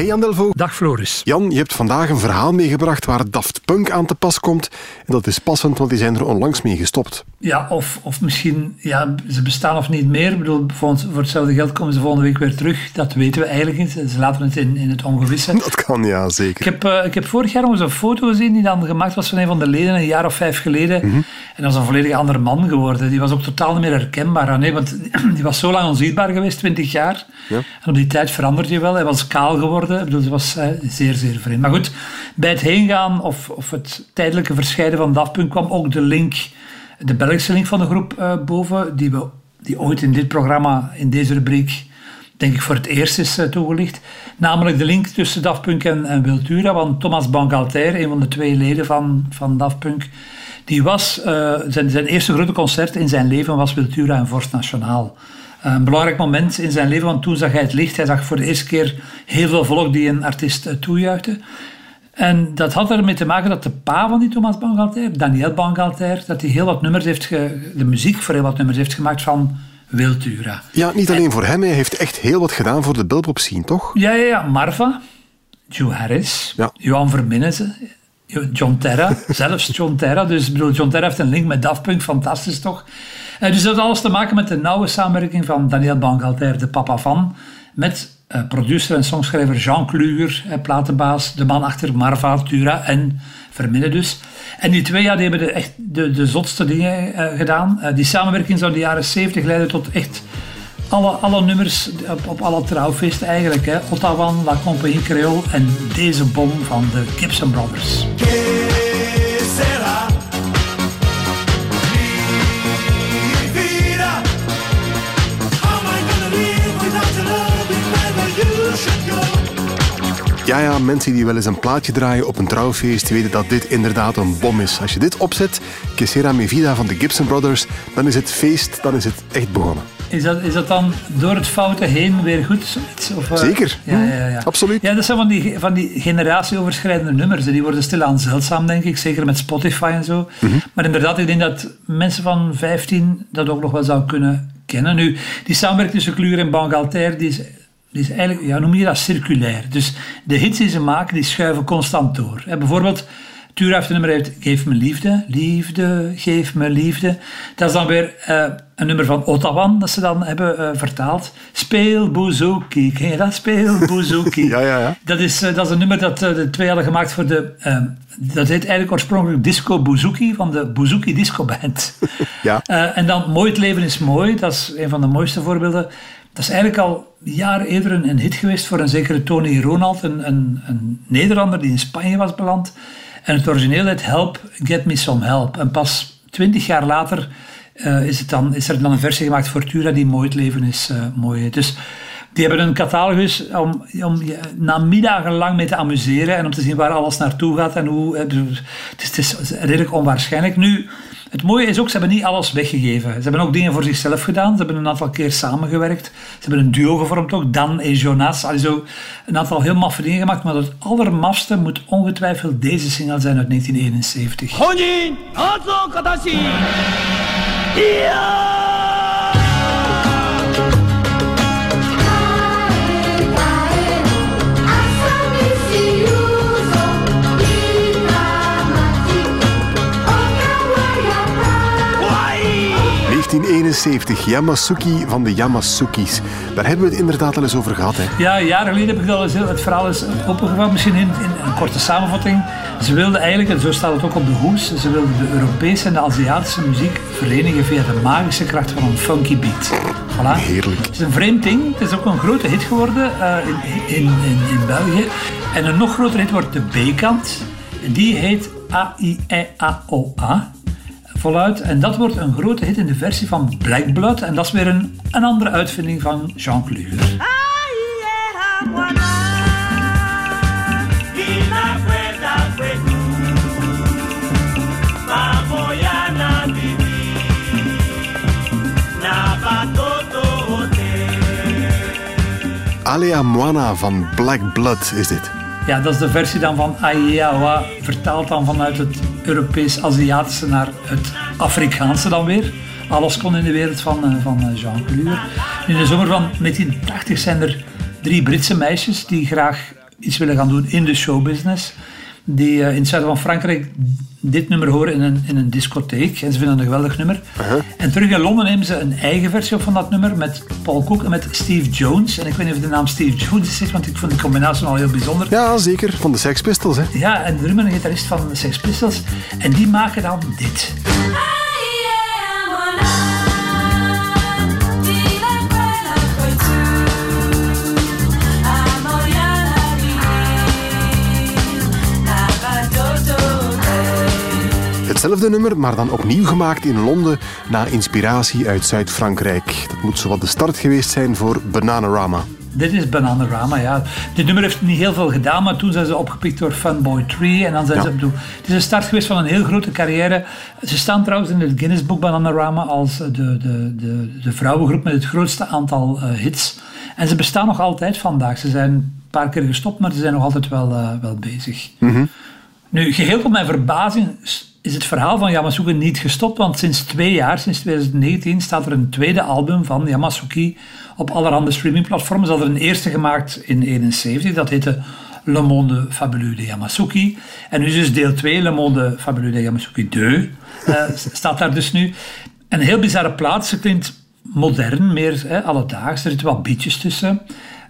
Hey Jan Delvo. Dag Floris. Jan, je hebt vandaag een verhaal meegebracht waar Daft Punk aan te pas komt. En dat is passend, want die zijn er onlangs mee gestopt. Ja, of, of misschien, ja, ze bestaan of niet meer. Ik bedoel, voor, voor hetzelfde geld komen ze volgende week weer terug. Dat weten we eigenlijk niet. Ze laten het in, in het ongewisse. Dat kan, ja, zeker. Ik heb, uh, ik heb vorig jaar nog eens een foto gezien die dan gemaakt was van een van de leden, een jaar of vijf geleden. Mhm. En dat was een volledig andere man geworden. Die was ook totaal niet meer herkenbaar. Nee, want die was zo lang onzichtbaar geweest, twintig jaar. Ja. En op die tijd veranderde je wel. Hij was kaal geworden. Ik bedoel, het was uh, zeer, zeer vreemd. Maar goed, bij het heengaan of, of het tijdelijke verscheiden van Daft Punk kwam ook de link, de Belgische link van de groep uh, boven, die, we, die ooit in dit programma, in deze rubriek, denk ik voor het eerst is uh, toegelicht. Namelijk de link tussen Daft Punk en, en Wiltura, want Thomas Bangalter, een van de twee leden van, van Daft die was, zijn, zijn eerste grote concert in zijn leven was Wiltura en Vorst Nationaal. Een belangrijk moment in zijn leven, want toen zag hij het licht. Hij zag voor de eerste keer heel veel volk die een artiest toejuichte. En dat had ermee te maken dat de pa van die Thomas Bangalter, Daniel Bangalter, dat hij heel wat nummers heeft, ge, de muziek voor heel wat nummers heeft gemaakt van Wiltura. Ja, niet alleen en, voor hem, hij heeft echt heel wat gedaan voor de Belpop scene, toch? Ja, ja, ja. Marva, Joe Harris, ja. Johan John Terra, zelfs John Terra. Dus bedoel, John Terra heeft een link met Daft Punk, fantastisch toch? Uh, dus dat had alles te maken met de nauwe samenwerking van Daniel Bangalter, de papa van, met uh, producer en songschrijver Jean Kluger, platenbaas, de man achter Marva, Tura en Verminne dus. En die twee ja, die hebben de, echt de, de zotste dingen gedaan. die samenwerking zou in de jaren 70 leiden tot echt alle, alle nummers op, op alle trouwfeesten eigenlijk. Hè. Ottawa, La Compagnie Creole en deze bom van de Gibson Brothers. Ja, ja, mensen die wel eens een plaatje draaien op een trouwfeest weten dat dit inderdaad een bom is. Als je dit opzet, Que Sera Mi Vida van de Gibson Brothers, dan is het feest, dan is het echt begonnen. Is dat, is dat dan door het foute heen weer goed, zoiets? Of, uh... Zeker, ja, ja, ja. absoluut. Ja, dat zijn van die, van die generatieoverschrijdende nummers. Die worden stilaan zeldzaam, denk ik. Zeker met Spotify en zo. Mhm. Maar inderdaad, ik denk dat mensen van 15 dat ook nog wel zouden kunnen kennen. Nu, die samenwerking tussen Kluger en Bangalter, die is die is eigenlijk, ja, noem je dat circulair. Dus de hits die ze maken, die schuiven constant door. Hè, bijvoorbeeld, Tura heeft een nummer uit Geef me liefde, liefde, geef me liefde. Dat is dan weer uh, een nummer van Ottawa, dat ze dan hebben uh, vertaald. Speel bouzouki, ken je dat? Speel bouzouki. ja, ja, ja. Dat is, uh, dat is een nummer dat de twee hadden gemaakt voor de... dat heet eigenlijk oorspronkelijk Disco Bouzouki, van de Bouzouki Disco Band. ja. en dan Mooi het leven is mooi, dat is een van de mooiste voorbeelden. Dat is eigenlijk al jaren eerder een, een hit geweest voor een zekere Tony Ronald, een, een, een, Nederlander die in Spanje was beland. En het origineel heet Help, Get Me Some Help. En pas twintig jaar later uh, is, het dan, is er dan een versie gemaakt voor Tura die Mooi het leven is uh, mooi. Dus die hebben een catalogus om, om je namiddagen lang mee te amuseren en om te zien waar alles naartoe gaat en hoe. Het is, het is redelijk onwaarschijnlijk. Nu, het mooie is ook, ze hebben niet alles weggegeven. Ze hebben ook dingen voor zichzelf gedaan. Ze hebben een aantal keer samengewerkt. Ze hebben een duo gevormd ook, Dan en Jonas. Also, een aantal heel maffe dingen gemaakt. Maar het allermafste moet ongetwijfeld deze single zijn uit 1971. Yamasuki van de Yamasukis. Daar hebben we het inderdaad al eens over gehad. Hè? Ja, jaren geleden heb ik al eens het verhaal eens opgevat, misschien in, in, een korte samenvatting. Ze wilden eigenlijk, en zo staat het ook op de hoes, ze wilden de Europese en de Aziatische muziek verenigen via de magische kracht van een funky beat. Voilà. Heerlijk. Het is een vreemd ding. Het is ook een grote hit geworden uh, in, in, in, in België. En een nog grotere hit wordt de B-kant. Die heet A-I-E-A-O-A voluit. En dat wordt een grote hit in de versie van Black Blood. En dat is weer een, een andere uitvinding van Jean-Claude. Alea Moana van Black Blood is dit. Ja, dat is de versie dan van Aiawa, vertaald dan vanuit het Europees-Aziatische naar het Afrikaanse dan weer. Alles kon in de wereld van, eh, van eh, Jean Clure. In de zomer van 1980 zijn er drie Britse meisjes die graag iets willen gaan doen in de showbusiness. Die eh, in het zuiden van Frankrijk dit nummer horen in een, in een discotheek. En ze vinden het een geweldig nummer. En terug in Londen nemen ze een eigen versie op van dat nummer met Paul Cook en met Steve Jones. En ik weet niet of de naam Steve Jones is, want ik vond die combinatie al heel bijzonder. Ja, zeker. Van de Sex Pistols, hè? Ja, en de drummer en gitarist van de Sex Pistols. En die maken dan dit. Hetzelfde nummer, maar dan opnieuw gemaakt in Londen na inspiratie uit Zuid-Frankrijk. Dat moet zowat de start geweest zijn voor Bananarama. Dit is Bananarama, ja. Dit nummer heeft niet heel veel gedaan, maar toen zijn ze opgepikt door Funboy Tree. En dan zijn ze bedoel, Het is een start geweest van een heel grote carrière. Ze staan trouwens in het Guinness Book Bananarama als de, de, de, de vrouwengroep met het grootste aantal uh, hits. En ze bestaan nog altijd vandaag. Ze zijn een paar keer gestopt, maar ze zijn nog altijd wel, uh, wel bezig. Mm Nu, geheel tot mijn verbazing is het verhaal van Yamasuki niet gestopt, want sinds twee jaar, sinds 2019, staat er een tweede album van Yamasuki op allerhande streamingplatformen. Ze hadden een eerste gemaakt in 1971, dat heette Le Monde Fabuleux de Yamasuki. En nu is dus deel 2, Le Monde Fabuleux de Yamasuki 2, uh, eh, staat daar dus nu. Een heel bizarre plaats, ze klinkt modern, meer hè, alledaags, er zitten wat beatjes tussen.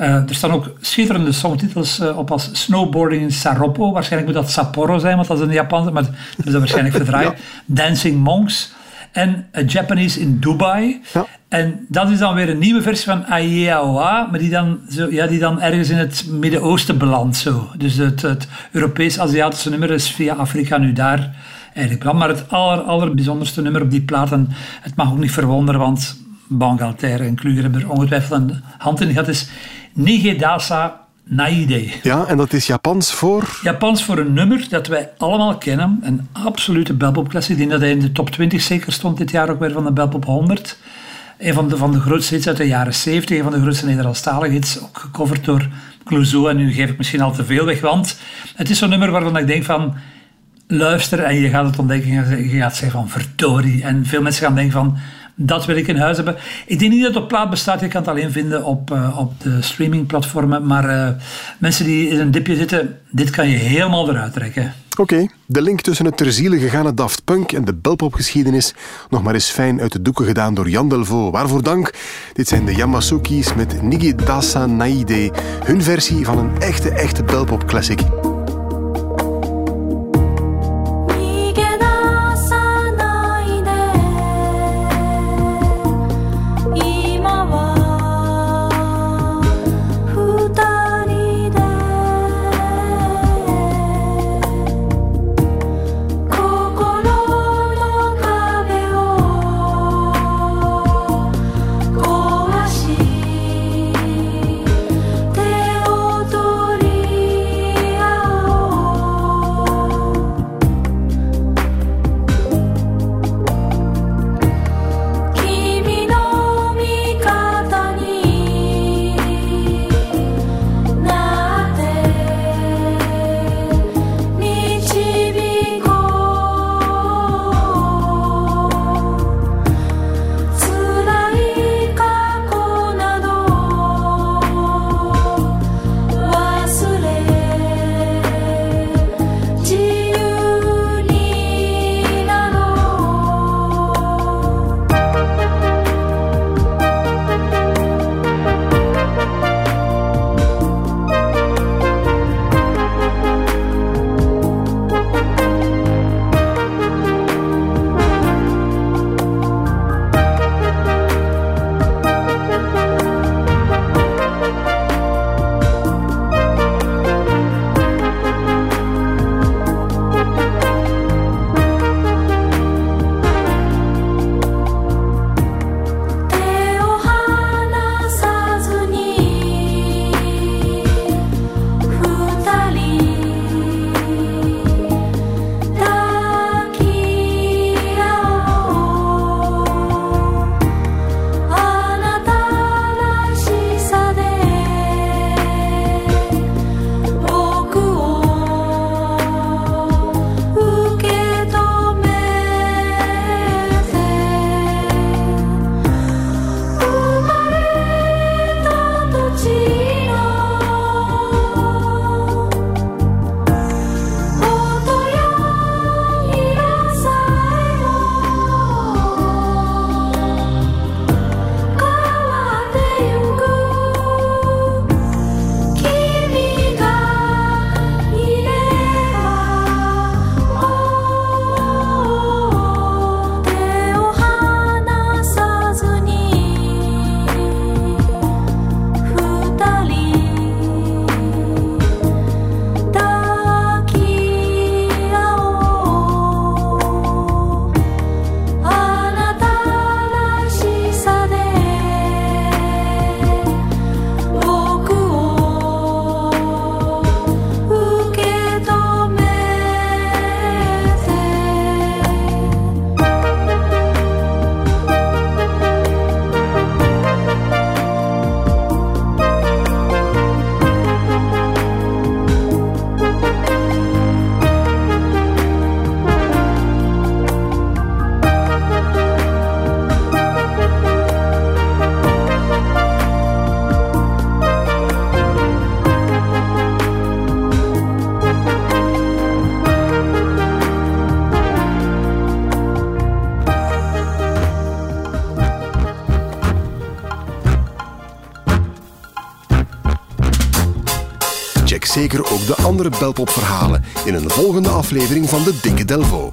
Uh, er staan ook schitterende songtitels uh, op als Snowboarding in Saroppo. Waarschijnlijk moet dat Sapporo zijn, want dat is een Japanse, maar dat is dat waarschijnlijk verdraaid. Dancing Monks en A Japanese in Dubai. Ja. En dat is dan weer een nieuwe versie van Aieaoa, maar die dan, zo, ja, die dan ergens in het Midden-Oosten belandt. Zo. Dus het, het Europees-Aziatische nummer is via Afrika nu daar eigenlijk beland. Maar het aller, allerbijzonderste nummer op die plaat, en het mag ook niet verwonderen, want Bangalter en Kluger hebben er ongetwijfeld een hand in gehad, is Nigedasa Naide. Ja, en dat is Japans voor? Japans voor een nummer dat wij allemaal kennen. Een absolute belpop-klasse. Ik denk dat hij in de top 20 zeker stond dit jaar ook weer van de Belpop 100. Een van de, van de grootste hits uit de jaren 70. Een van de grootste Nederlandstalige hits. Ook gecoverd door Clouseau. En nu geef ik misschien al te veel weg. Want het is zo'n nummer waarvan ik denk van... Luister en je gaat het ontdekken. Je gaat zeggen van verdorie. En veel mensen gaan denken van dat wil ik in huis hebben. Ik denk niet dat het op plaat bestaat. Je kan het alleen vinden op, uh, op de streamingplatformen. Maar uh, mensen die in een dipje zitten, dit kan je helemaal eruit trekken. Oké, de link tussen het ter ziele Daft Punk en de belpopgeschiedenis nog maar eens fijn uit de doeken gedaan door Jan Delvaux. Waarvoor dank. Dit zijn de Yamasukis met Nigi Dasa Naide, hun versie van een echte, echte belpop de andere belpopverhalen in een volgende aflevering van de Dikke Delvo.